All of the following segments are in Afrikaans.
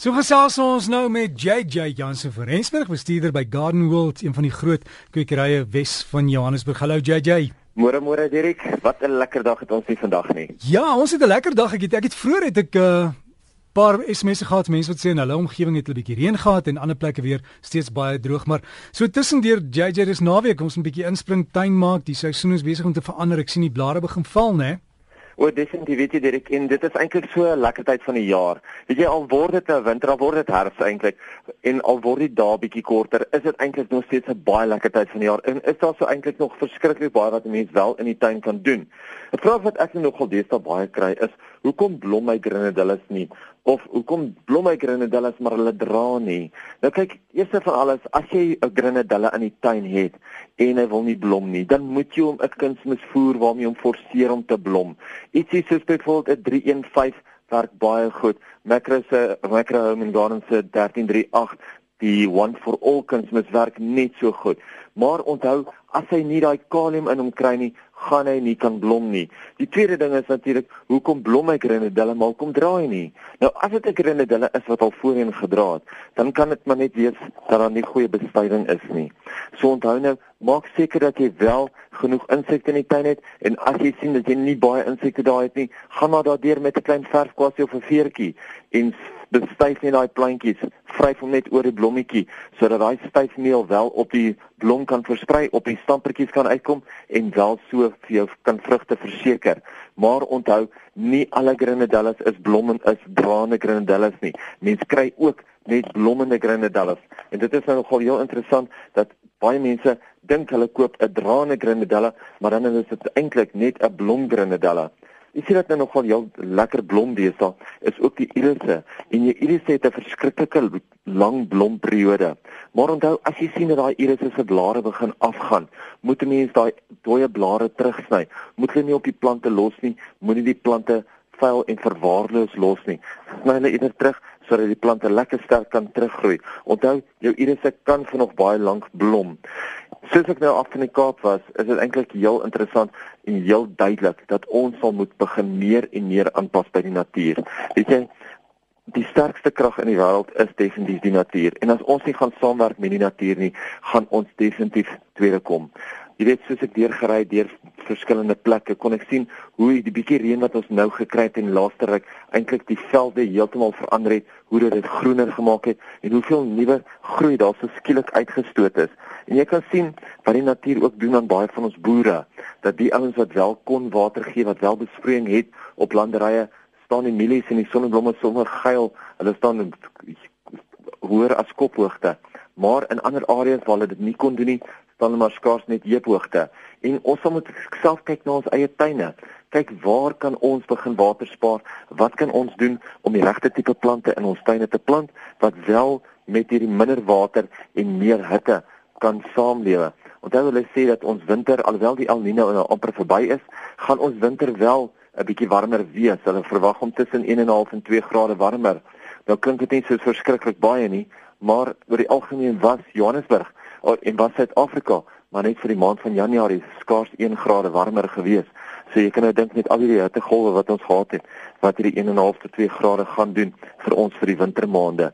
So gesels ons nou met JJ Jansen van Rensburg, bestuurder by Garden World, een van die groot kwekerye Wes van Johannesburg. Hallo JJ. Môre môre Dirk, wat 'n lekker dag het ons hier vandag nie. Ja, ons het 'n lekker dag. Ek het ek het vroeër het ek 'n uh, paar SMS'e gehad, mense wat sê hulle omgewing het 'n bietjie reën gehad en ander plekke weer steeds baie droog, maar so tussendeur JJ dis naweek, ons 'n bietjie inspring tuin maak. Die seisoen is besig om te verander. Ek sien die blare begin val, né? Nee? O, definitief weet jy Derek, en dit is eintlik so 'n lekker tyd van die jaar. Weet jy al word dit 'n winter, al word dit herfs eintlik en al word die dae bietjie korter, is dit eintlik nog steeds 'n baie lekker tyd van die jaar. En is daar so eintlik nog verskriklik baie wat mense wel in die tuin kan doen. 'n Vraag wat ek nogal deesdae baie kry is, hoekom blom my grenadillas nie? Of hoekom blom my grenadillas maar hulle dra nie? Nou kyk, eers van alles, as jy 'n grenadilla in die tuin het en hy wil nie blom nie, dan moet jy hom 'n kunsmisvoer waarmee hom forceer om te blom. Ietsie soos byvoorbeeld 'n 315 werk baie goed. Macro se Macro Home and Garden se 1338 die one for all kunsmis werk net so goed. Maar onthou, as hy nie daai kalium in hom kry nie, gaan hy nie kan blom nie. Die tweede ding is natuurlik, hoekom blom hy grenadille maar kom draai nie? Nou as dit 'n grenadille is wat al voorheen gedra het, dan kan dit maar net wees dat daar nie goeie bestuiving is nie. So onthou nou, maak seker dat jy wel genoeg insekte in die tuin het en as jy sien dat jy nie baie insekte daar het nie, gaan maar daardeur met 'n klein verfkwassie of 'n veertjie en bestuif net daai plantjies, vryf hom net oor die blommetjie sodat daai styfmeel wel op die blom kan versprei, op die stampertjies kan uitkom en wel so vir jou kan vrugte verseker. Maar onthou, nie alle grenadillas is blommend is draande grenadillas nie. Mense kry ook net blommende grenadillas. En dit is nou nogal heel interessant dat baie mense dink hulle koop 'n draande grenadilla, maar dan is dit eintlik net 'n blomgrenadilla. Jy sien dat nou nogal heel lekker blom daar is ook die irisse en jou irisse het 'n verskriklike lang blomperiode. Maar onthou as jy sien dat daai irisse se blare begin afgaan, moet 'n mens daai dooie blare terugsny. Moet hulle nie op die plante los nie, moenie die plante vuil en verwaarloos los nie. Sny hulle eerder terug sodat die plante lekker sterk kan teruggroei. Onthou, jou irisse kan vir nog baie lank blom. Soos ek nou af in die Kaap was, is dit eintlik heel interessant en heel duidelik dat ons sal moet begin meer en meer aanpas by die natuur. Weet jy, die sterkste krag in die wêreld is definitief die natuur. En as ons nie gaan saamwerk met die natuur nie, gaan ons definitief tweede kom. Jy weet soos ek deurgery deur verskillende plekke kon ek sien hoe die bietjie reën wat ons nou gekry het in laaste ruk eintlik die velde heeltemal verander het, hoe dit dit groener gemaak het en hoeveel nuwe groei daar so skielik uitgestoot is. En jy kan sien wat die natuur ook doen aan baie van ons boere, dat die ouens wat wel kon water gee, wat wel besproeiing het op landerye, staan die mielies en die sonneblomme sommer geil. Hulle staan hoër as kophoogte. Maar in ander areas waar hulle dit nie kon doen nie, dan maar skaars net heuphoogte. En ons moet self kyk na ons eie tuine. Kyk waar kan ons begin water spaar? Wat kan ons doen om die regte tipe plante in ons tuine te plant wat wel met hierdie minder water en meer hitte kan saamlewe? Onthou hulle sê dat ons winter alhoewel die El Niño nou amper verby is, gaan ons winter wel 'n bietjie warmer wees. Hulle verwag om tussen 1.5 en 2 grade warmer. Nou klink dit nie so verskriklik baie nie, maar oor die algemeen was Johannesburg oh, en was Suid-Afrika maar net vir die maand van Januarie skaars 1 grade warmer gewees. So jy kan nou dink met al hierdie hittegolwe wat ons gehad het, wat hierdie 1.5 tot 2 grade gaan doen vir ons vir die wintermaande.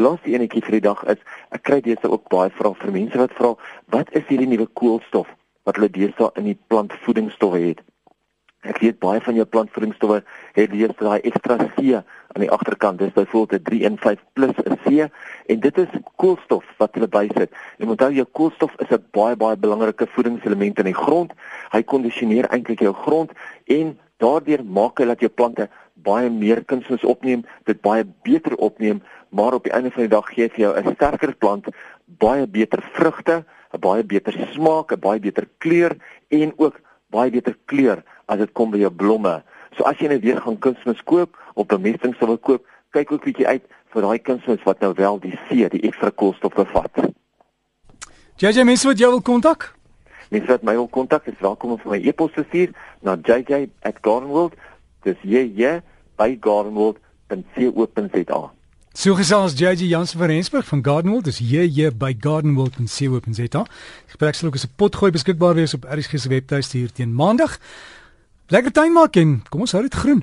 Laaste enetjie vir die dag is ek kry deesdae ook baie vrae vir mense wat vra wat is hierdie nuwe koolstof wat hulle deesdae in die plantvoedingsstowwe het. Ek weet baie van jou plantvoedingsstowwe het hier daai ekstra C aan die agterkant. Dis byvoorbeeld 'n 315 plus 'n C en dit is koolstof wat hulle bysit. En onthou jou koolstof is 'n baie baie belangrike voedingselement in die grond. Hy kondisioneer eintlik jou grond en daardeur maak hy dat jou plante baie meer kunsmis opneem, dit baie beter opneem, maar op die einde van die dag gee vir jou 'n sterker plant, baie beter vrugte, 'n baie beter smaak, 'n baie beter kleur en ook baie beter kleur as dit kom by jou blomme. So as jy net weer gaan kunsmis koop op bemesting sou wil koop, kyk ook bietjie uit vir daai kunsmis wat nou wel die C, die ekstra koolstof bevat. JJ mens wat jy wil kontak? Mens wat my wil kontak is welkom om vir my e-pos te stuur na jj@gardenworld. Dis jy by gardenworld.co.za. So gesels JJ Jansen van Rensburg van Gardenwold, dis hier hier by gardenwold.co.za. Gesprek sal ook as 'n potgooi beskikbaar wees op RSG se webtuiste hier teen Maandag. Lekker tuin maak en kom ons hou dit groen.